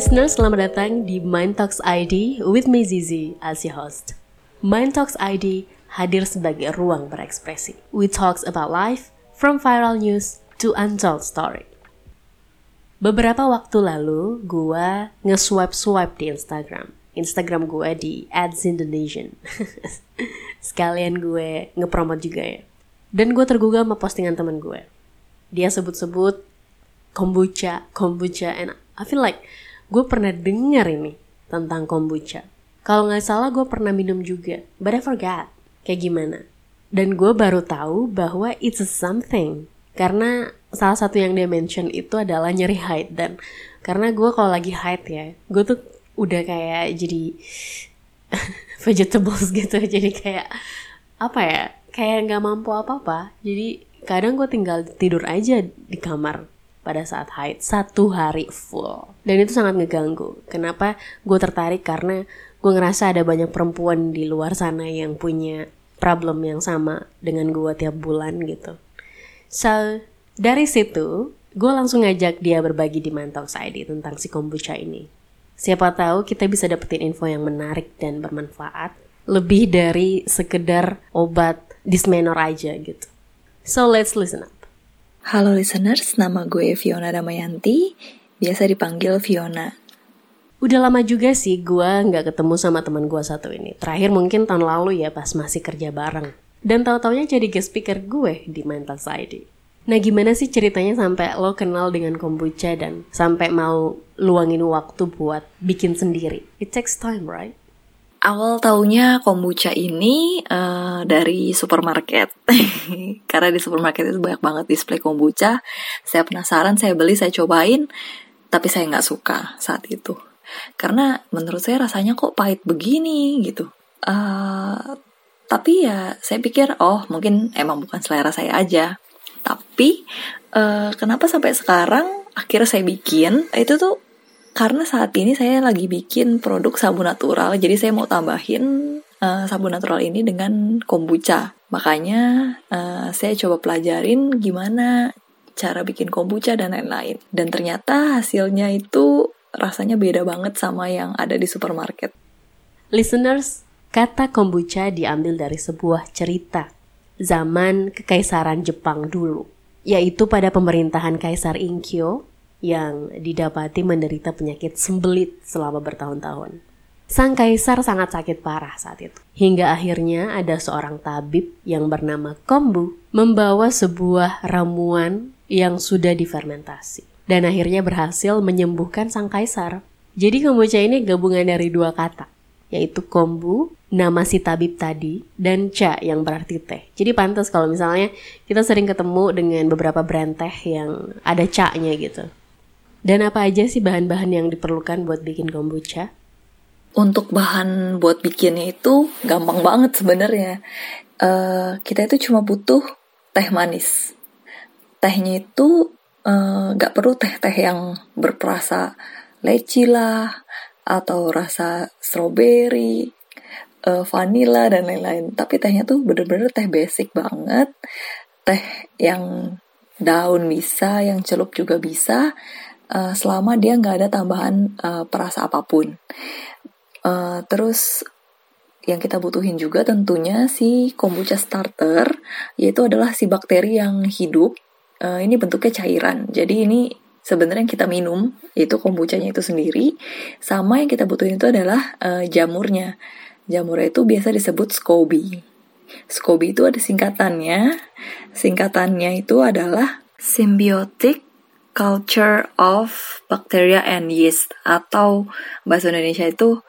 listeners, selamat datang di Mind Talks ID with me Zizi as your host. Mind Talks ID hadir sebagai ruang berekspresi. We talks about life from viral news to untold story. Beberapa waktu lalu, gue nge-swipe-swipe di Instagram. Instagram gue di @zindonesian. Sekalian gue ngepromot juga ya. Dan gue tergugah sama postingan temen gue. Dia sebut-sebut kombucha, kombucha, and I feel like gue pernah dengar ini tentang kombucha. Kalau nggak salah gue pernah minum juga, but I forgot kayak gimana. Dan gue baru tahu bahwa it's a something. Karena salah satu yang dia mention itu adalah nyeri haid dan karena gue kalau lagi haid ya, gue tuh udah kayak jadi vegetables gitu, jadi kayak apa ya, kayak nggak mampu apa-apa. Jadi kadang gue tinggal tidur aja di kamar pada saat haid satu hari full. Dan itu sangat ngeganggu. Kenapa gue tertarik? Karena gue ngerasa ada banyak perempuan di luar sana yang punya problem yang sama dengan gue tiap bulan gitu. So dari situ gue langsung ngajak dia berbagi di Mantau ID tentang si kombucha ini. Siapa tahu kita bisa dapetin info yang menarik dan bermanfaat lebih dari sekedar obat dismenor aja gitu. So let's listen up Halo listeners, nama gue Fiona Damayanti, biasa dipanggil Fiona. Udah lama juga sih gue nggak ketemu sama teman gue satu ini. Terakhir mungkin tahun lalu ya pas masih kerja bareng. Dan tahu-taunya jadi guest speaker gue di Mental Society. Nah gimana sih ceritanya sampai lo kenal dengan kombucha dan sampai mau luangin waktu buat bikin sendiri? It takes time, right? Awal taunya kombucha ini uh, dari supermarket. Karena di supermarket itu banyak banget display kombucha. Saya penasaran, saya beli, saya cobain. Tapi saya nggak suka saat itu. Karena menurut saya rasanya kok pahit begini gitu. Uh, tapi ya saya pikir, oh mungkin emang bukan selera saya aja. Tapi uh, kenapa sampai sekarang akhirnya saya bikin, itu tuh karena saat ini saya lagi bikin produk sabun natural, jadi saya mau tambahin uh, sabun natural ini dengan kombucha. Makanya uh, saya coba pelajarin gimana cara bikin kombucha dan lain-lain. Dan ternyata hasilnya itu rasanya beda banget sama yang ada di supermarket. Listeners, kata kombucha diambil dari sebuah cerita zaman kekaisaran Jepang dulu, yaitu pada pemerintahan Kaisar Inkyo yang didapati menderita penyakit sembelit selama bertahun-tahun. Sang kaisar sangat sakit parah saat itu. Hingga akhirnya ada seorang tabib yang bernama Kombu membawa sebuah ramuan yang sudah difermentasi. Dan akhirnya berhasil menyembuhkan sang kaisar. Jadi kombucha ini gabungan dari dua kata, yaitu kombu, nama si tabib tadi, dan cha yang berarti teh. Jadi pantas kalau misalnya kita sering ketemu dengan beberapa brand teh yang ada ca-nya gitu. Dan apa aja sih bahan-bahan yang diperlukan buat bikin kombucha? Untuk bahan buat bikinnya itu gampang banget sebenarnya. Uh, kita itu cuma butuh teh manis. Tehnya itu uh, gak perlu teh-teh yang berperasa leci lah, atau rasa strawberry, uh, vanilla dan lain-lain. Tapi tehnya tuh bener-bener teh basic banget. Teh yang daun bisa, yang celup juga bisa uh, selama dia nggak ada tambahan uh, perasa apa pun. Uh, terus yang kita butuhin juga tentunya si kombucha starter, yaitu adalah si bakteri yang hidup. Uh, ini bentuknya cairan, jadi ini sebenarnya yang kita minum itu kombuchanya itu sendiri, sama yang kita butuhin itu adalah uh, jamurnya. Jamurnya itu biasa disebut SCOBY. SCOBY itu ada singkatannya. Singkatannya itu adalah Symbiotic culture of bacteria and yeast atau bahasa Indonesia itu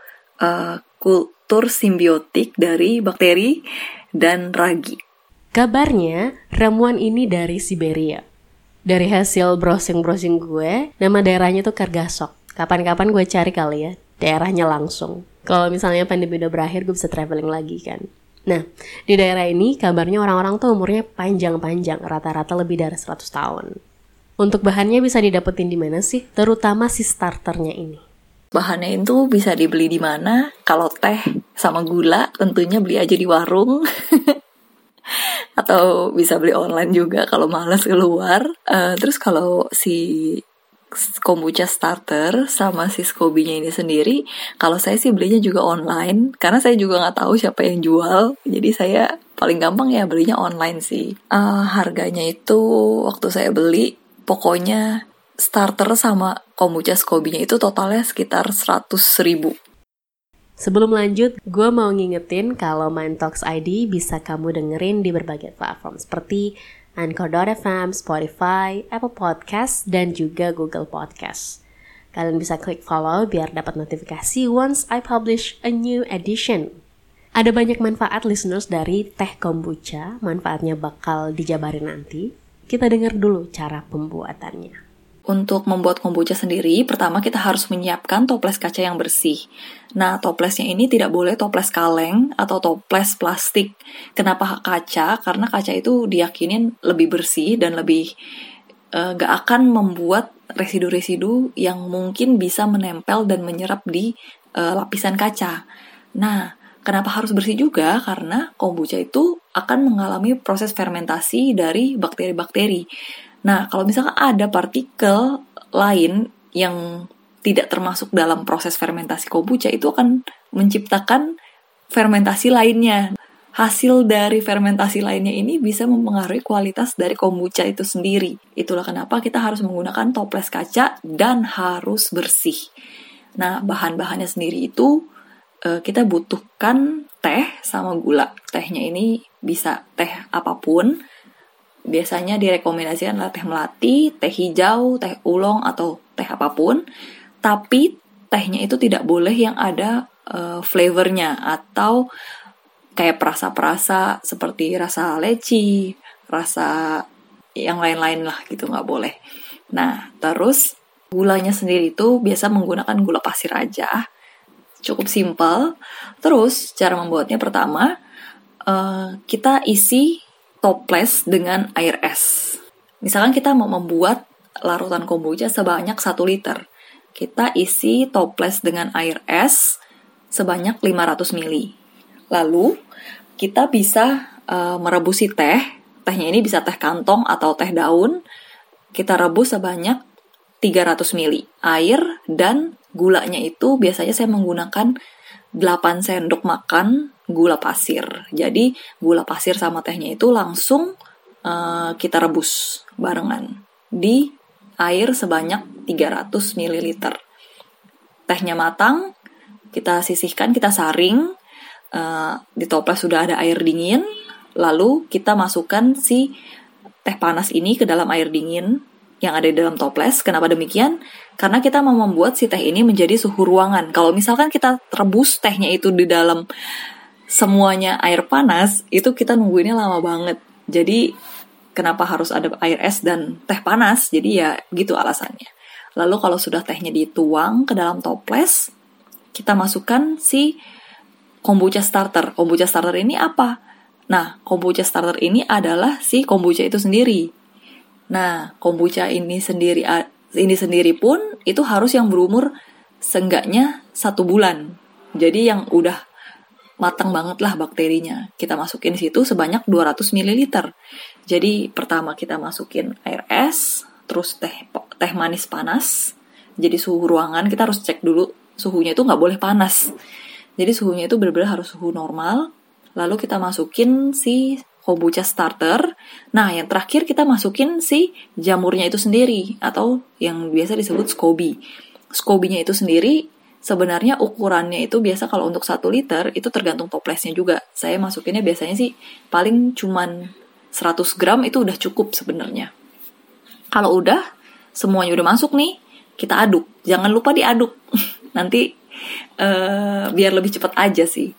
uh, kultur simbiotik dari bakteri dan ragi. Kabarnya ramuan ini dari Siberia. Dari hasil browsing-browsing gue, nama daerahnya tuh Kargasok. Kapan-kapan gue cari kali ya, daerahnya langsung. Kalau misalnya pandemi udah berakhir, gue bisa traveling lagi kan. Nah, di daerah ini kabarnya orang-orang tuh umurnya panjang-panjang, rata-rata lebih dari 100 tahun. Untuk bahannya bisa didapetin di mana sih? Terutama si starternya ini. Bahannya itu bisa dibeli di mana? Kalau teh sama gula tentunya beli aja di warung. Atau bisa beli online juga kalau males keluar. Uh, terus kalau si kombucha starter sama si Scoby-nya ini sendiri, kalau saya sih belinya juga online karena saya juga nggak tahu siapa yang jual. Jadi saya paling gampang ya belinya online sih. Uh, harganya itu waktu saya beli pokoknya starter sama kombucha Scoby-nya itu totalnya sekitar 100 ribu. Sebelum lanjut, gue mau ngingetin kalau Mind Talks ID bisa kamu dengerin di berbagai platform seperti Anchor.fm, Spotify, Apple Podcast, dan juga Google Podcast. Kalian bisa klik follow biar dapat notifikasi once I publish a new edition. Ada banyak manfaat listeners dari teh kombucha, manfaatnya bakal dijabarin nanti. Kita dengar dulu cara pembuatannya. Untuk membuat kombucha sendiri, pertama kita harus menyiapkan toples kaca yang bersih. Nah, toplesnya ini tidak boleh toples kaleng atau toples plastik. Kenapa kaca? Karena kaca itu diyakinin lebih bersih dan lebih uh, gak akan membuat residu-residu yang mungkin bisa menempel dan menyerap di uh, lapisan kaca. Nah, kenapa harus bersih juga? Karena kombucha itu akan mengalami proses fermentasi dari bakteri-bakteri. Nah, kalau misalkan ada partikel lain yang tidak termasuk dalam proses fermentasi kombucha itu akan menciptakan fermentasi lainnya. Hasil dari fermentasi lainnya ini bisa mempengaruhi kualitas dari kombucha itu sendiri. Itulah kenapa kita harus menggunakan toples kaca dan harus bersih. Nah, bahan-bahannya sendiri itu eh, kita butuhkan teh sama gula. Tehnya ini bisa teh apa pun biasanya direkomendasikan adalah teh melati, teh hijau, teh ulong atau teh apa pun. Tapi tehnya itu tidak boleh yang ada uh, flavornya atau kayak perasa-perasa seperti rasa leci, rasa yang lain-lain lah gitu nggak boleh. Nah terus gulanya sendiri itu biasa menggunakan gula pasir aja, cukup simpel. Terus cara membuatnya pertama uh, kita isi toples dengan air es. Misalkan kita mau membuat larutan kombucha sebanyak 1 liter. Kita isi toples dengan air es sebanyak 500 ml. Lalu kita bisa uh, merebusi teh. Tehnya ini bisa teh kantong atau teh daun. Kita rebus sebanyak 300 ml air dan gulanya itu biasanya saya menggunakan 8 sendok makan gula pasir. Jadi gula pasir sama tehnya itu langsung uh, kita rebus barengan di air sebanyak 300 ml. Tehnya matang, kita sisihkan, kita saring. Uh, di toples sudah ada air dingin, lalu kita masukkan si teh panas ini ke dalam air dingin yang ada di dalam toples. Kenapa demikian? Karena kita mau membuat si teh ini menjadi suhu ruangan. Kalau misalkan kita rebus tehnya itu di dalam semuanya air panas, itu kita nungguinnya lama banget. Jadi kenapa harus ada air es dan teh panas? Jadi ya gitu alasannya. Lalu kalau sudah tehnya dituang ke dalam toples, kita masukkan si kombucha starter. Kombucha starter ini apa? Nah, kombucha starter ini adalah si kombucha itu sendiri. Nah, kombucha ini sendiri ini sendiri pun itu harus yang berumur seenggaknya satu bulan. Jadi yang udah matang banget lah bakterinya. Kita masukin situ sebanyak 200 ml. Jadi pertama kita masukin air es, terus teh teh manis panas. Jadi suhu ruangan kita harus cek dulu suhunya itu nggak boleh panas. Jadi suhunya itu benar-benar harus suhu normal. Lalu kita masukin si kombucha starter. Nah, yang terakhir kita masukin si jamurnya itu sendiri atau yang biasa disebut SCOBY. SCOBY-nya itu sendiri sebenarnya ukurannya itu biasa kalau untuk satu liter itu tergantung toplesnya juga. Saya masukinnya biasanya sih paling cuman 100 gram itu udah cukup sebenarnya. Kalau udah semuanya udah masuk nih, kita aduk. Jangan lupa diaduk. Nanti uh, biar lebih cepat aja sih.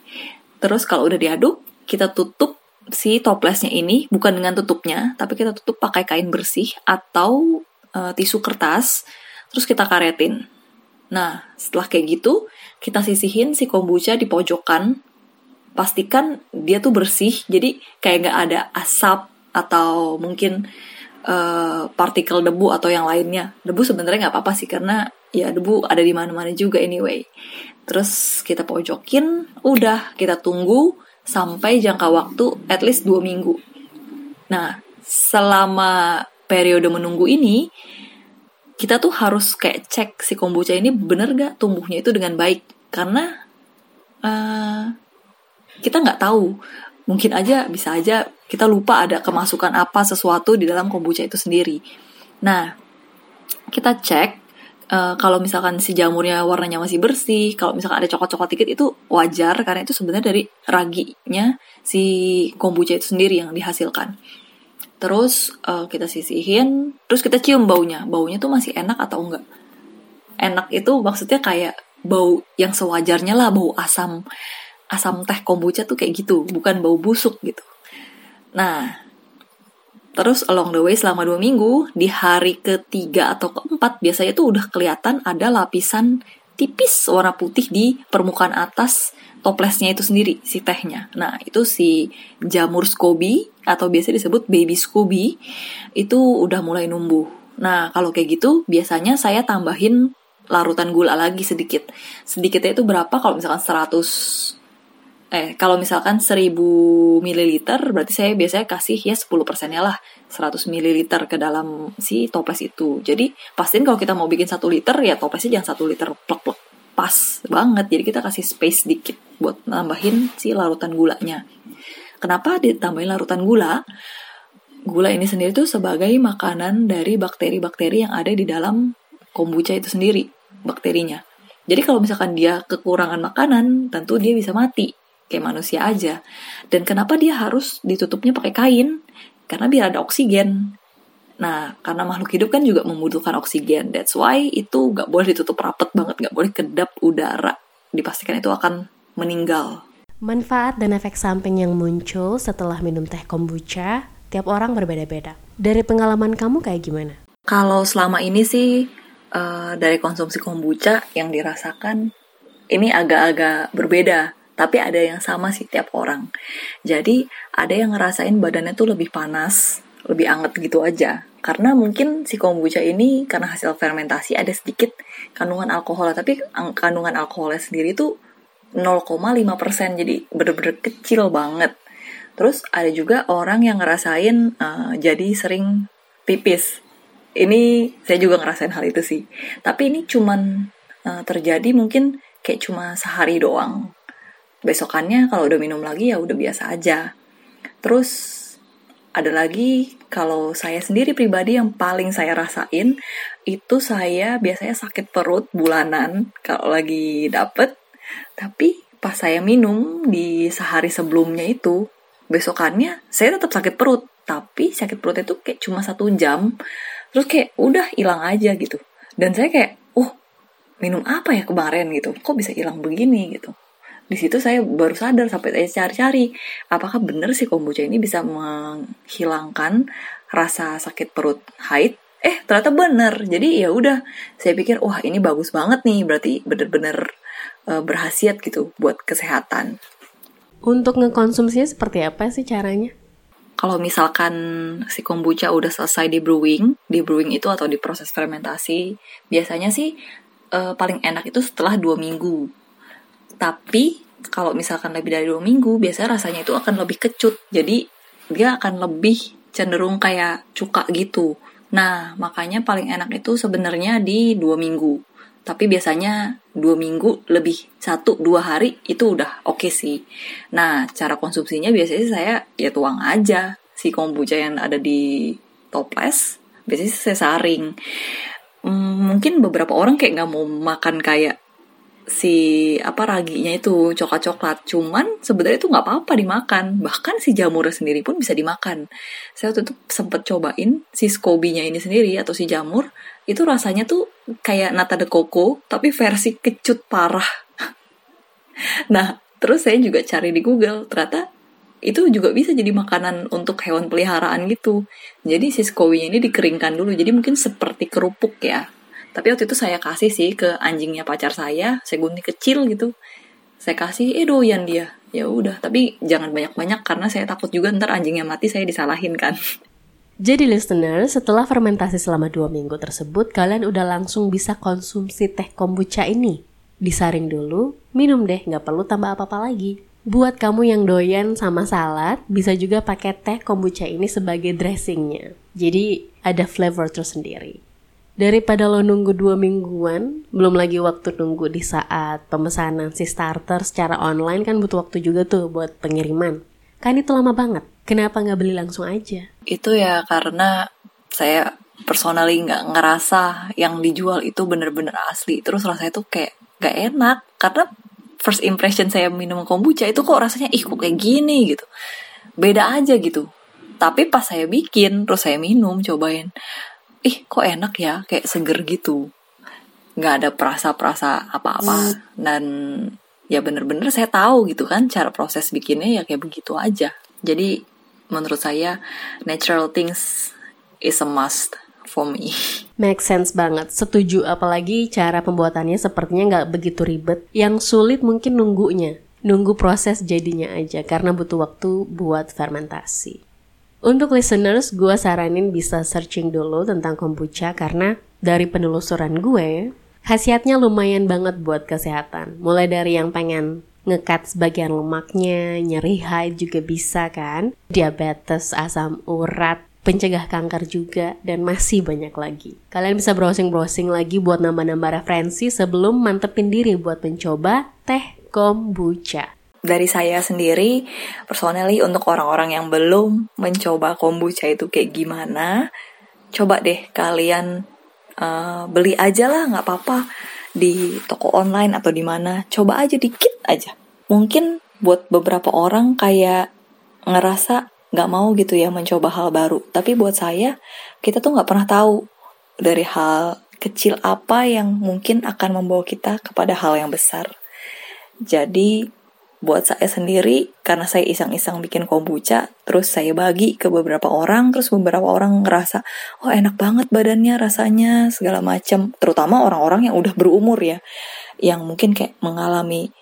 Terus kalau udah diaduk, kita tutup si toplesnya ini bukan dengan tutupnya, tapi kita tutup pakai kain bersih atau uh, tisu kertas, terus kita karetin. Nah, setelah kayak gitu, kita sisihin si kombucha di pojokan. Pastikan dia tuh bersih, jadi kayak nggak ada asap atau mungkin uh, partikel debu atau yang lainnya. Debu sebenarnya nggak apa-apa sih karena ya debu ada di mana-mana juga anyway. Terus kita pojokin, udah kita tunggu sampai jangka waktu at least dua minggu. Nah, selama periode menunggu ini, kita tuh harus kayak cek si kombucha ini bener gak tumbuhnya itu dengan baik. Karena uh, kita nggak tahu. Mungkin aja bisa aja kita lupa ada kemasukan apa sesuatu di dalam kombucha itu sendiri. Nah kita cek uh, kalau misalkan si jamurnya warnanya masih bersih, kalau misalkan ada coklat-coklat dikit itu wajar karena itu sebenarnya dari raginya si kombucha itu sendiri yang dihasilkan. Terus uh, kita sisihin, terus kita cium baunya. Baunya tuh masih enak atau enggak? Enak itu maksudnya kayak bau yang sewajarnya lah, bau asam asam teh kombucha tuh kayak gitu, bukan bau busuk gitu. Nah, Terus along the way selama dua minggu, di hari ketiga atau keempat biasanya tuh udah kelihatan ada lapisan tipis warna putih di permukaan atas toplesnya itu sendiri, si tehnya. Nah, itu si jamur scoby atau biasa disebut baby scoby itu udah mulai numbuh. Nah, kalau kayak gitu biasanya saya tambahin larutan gula lagi sedikit. Sedikitnya itu berapa? Kalau misalkan 100 eh kalau misalkan 1000 ml berarti saya biasanya kasih ya 10 persennya lah 100 ml ke dalam si toples itu. Jadi pastiin kalau kita mau bikin 1 liter ya toplesnya jangan 1 liter plek-plek pas banget. Jadi kita kasih space dikit buat nambahin si larutan gulanya. Kenapa ditambahin larutan gula? Gula ini sendiri tuh sebagai makanan dari bakteri-bakteri yang ada di dalam kombucha itu sendiri bakterinya. Jadi kalau misalkan dia kekurangan makanan tentu dia bisa mati kayak manusia aja. Dan kenapa dia harus ditutupnya pakai kain? Karena biar ada oksigen. Nah, karena makhluk hidup kan juga membutuhkan oksigen. That's why itu gak boleh ditutup rapet banget, gak boleh kedap udara. Dipastikan itu akan meninggal. Manfaat dan efek samping yang muncul setelah minum teh kombucha, tiap orang berbeda-beda. Dari pengalaman kamu kayak gimana? Kalau selama ini sih, uh, dari konsumsi kombucha yang dirasakan, ini agak-agak berbeda tapi ada yang sama sih tiap orang. Jadi ada yang ngerasain badannya tuh lebih panas, lebih anget gitu aja. Karena mungkin si kombucha ini karena hasil fermentasi ada sedikit kandungan alkohol, tapi kandungan alkoholnya sendiri tuh 0,5% jadi bener-bener kecil banget. Terus ada juga orang yang ngerasain uh, jadi sering pipis. Ini saya juga ngerasain hal itu sih. Tapi ini cuman uh, terjadi mungkin kayak cuma sehari doang besokannya kalau udah minum lagi ya udah biasa aja. Terus ada lagi kalau saya sendiri pribadi yang paling saya rasain itu saya biasanya sakit perut bulanan kalau lagi dapet. Tapi pas saya minum di sehari sebelumnya itu besokannya saya tetap sakit perut. Tapi sakit perut itu kayak cuma satu jam. Terus kayak udah hilang aja gitu. Dan saya kayak oh minum apa ya kemarin? gitu. Kok bisa hilang begini? gitu di situ saya baru sadar sampai saya cari-cari apakah benar sih kombucha ini bisa menghilangkan rasa sakit perut haid? Eh ternyata benar. Jadi ya udah saya pikir wah ini bagus banget nih berarti bener-bener uh, berhasiat gitu buat kesehatan. Untuk ngekonsumsinya seperti apa sih caranya? Kalau misalkan si kombucha udah selesai di brewing di brewing itu atau di proses fermentasi biasanya sih uh, paling enak itu setelah dua minggu tapi kalau misalkan lebih dari dua minggu, biasanya rasanya itu akan lebih kecut. Jadi dia akan lebih cenderung kayak cuka gitu. Nah, makanya paling enak itu sebenarnya di dua minggu. Tapi biasanya dua minggu lebih satu dua hari itu udah oke okay sih. Nah, cara konsumsinya biasanya saya ya tuang aja si kombucha yang ada di toples. Biasanya saya saring. Hmm, mungkin beberapa orang kayak nggak mau makan kayak si apa raginya itu coklat coklat cuman sebenarnya itu nggak apa-apa dimakan. Bahkan si jamurnya sendiri pun bisa dimakan. Saya waktu itu sempet cobain si scoby ini sendiri atau si jamur. Itu rasanya tuh kayak nata de coco tapi versi kecut parah. Nah terus saya juga cari di Google. Ternyata itu juga bisa jadi makanan untuk hewan peliharaan gitu. Jadi si scoby ini dikeringkan dulu. Jadi mungkin seperti kerupuk ya tapi waktu itu saya kasih sih ke anjingnya pacar saya gunting kecil gitu saya kasih eh doyan dia ya udah tapi jangan banyak-banyak karena saya takut juga ntar anjingnya mati saya disalahin kan jadi listener, setelah fermentasi selama dua minggu tersebut, kalian udah langsung bisa konsumsi teh kombucha ini. Disaring dulu, minum deh, nggak perlu tambah apa-apa lagi. Buat kamu yang doyan sama salad, bisa juga pakai teh kombucha ini sebagai dressingnya. Jadi ada flavor tersendiri. Daripada lo nunggu dua mingguan, belum lagi waktu nunggu di saat pemesanan si starter secara online kan butuh waktu juga tuh buat pengiriman. Kan itu lama banget. Kenapa nggak beli langsung aja? Itu ya karena saya personally nggak ngerasa yang dijual itu bener-bener asli. Terus rasanya tuh kayak gak enak. Karena first impression saya minum kombucha itu kok rasanya ih kok kayak gini gitu. Beda aja gitu. Tapi pas saya bikin, terus saya minum, cobain ih kok enak ya? Kayak seger gitu. Nggak ada perasa-perasa apa-apa. Hmm. dan ya bener-bener saya tahu gitu kan cara proses bikinnya ya kayak begitu aja. Jadi menurut saya natural things is a must for me. Make sense banget, setuju apalagi cara pembuatannya sepertinya nggak begitu ribet. Yang sulit mungkin nunggunya, nunggu proses jadinya aja karena butuh waktu buat fermentasi untuk listeners, gue saranin bisa searching dulu tentang kombucha karena dari penelusuran gue, khasiatnya lumayan banget buat kesehatan. Mulai dari yang pengen ngekat sebagian lemaknya, nyeri haid juga bisa kan, diabetes, asam urat, pencegah kanker juga, dan masih banyak lagi. Kalian bisa browsing-browsing lagi buat nambah-nambah referensi sebelum mantepin diri buat mencoba teh kombucha dari saya sendiri personally untuk orang-orang yang belum mencoba kombucha itu kayak gimana coba deh kalian uh, beli aja lah nggak apa-apa. Di toko online atau di mana coba aja dikit aja. Mungkin buat beberapa orang kayak ngerasa nggak mau gitu ya mencoba hal baru. Tapi buat saya kita tuh nggak pernah tahu dari hal kecil apa yang mungkin akan membawa kita kepada hal yang besar. Jadi buat saya sendiri karena saya iseng-iseng bikin kombucha terus saya bagi ke beberapa orang terus beberapa orang ngerasa oh enak banget badannya rasanya segala macam terutama orang-orang yang udah berumur ya yang mungkin kayak mengalami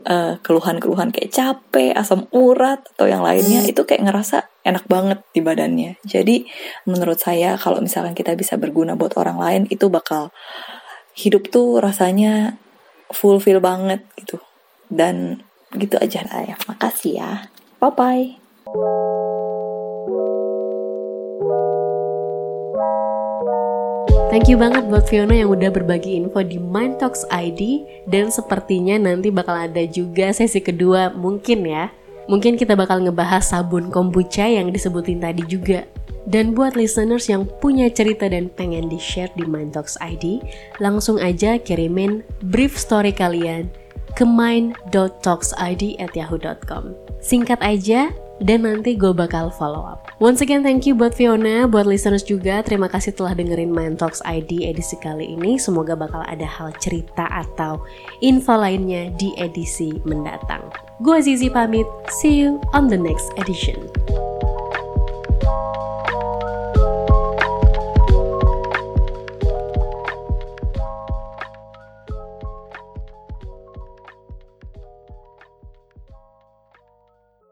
keluhan keluhan-keluhan kayak capek asam urat atau yang lainnya hmm. itu kayak ngerasa enak banget di badannya. Jadi menurut saya kalau misalkan kita bisa berguna buat orang lain itu bakal hidup tuh rasanya fulfill banget gitu. Dan gitu aja ya. Makasih ya. Bye bye Thank you banget buat Fiona yang udah berbagi info di Mind Talks ID dan sepertinya nanti bakal ada juga sesi kedua mungkin ya. Mungkin kita bakal ngebahas sabun kombucha yang disebutin tadi juga. Dan buat listeners yang punya cerita dan pengen di-share di Mind Talks ID, langsung aja kirimin brief story kalian ke mind.talksid@yahoo.com. Singkat aja, dan nanti gue bakal follow up. Once again thank you buat Fiona, buat listeners juga terima kasih telah dengerin Mind Talks ID edisi kali ini. Semoga bakal ada hal cerita atau info lainnya di edisi mendatang. Gue Zizi pamit, see you on the next edition.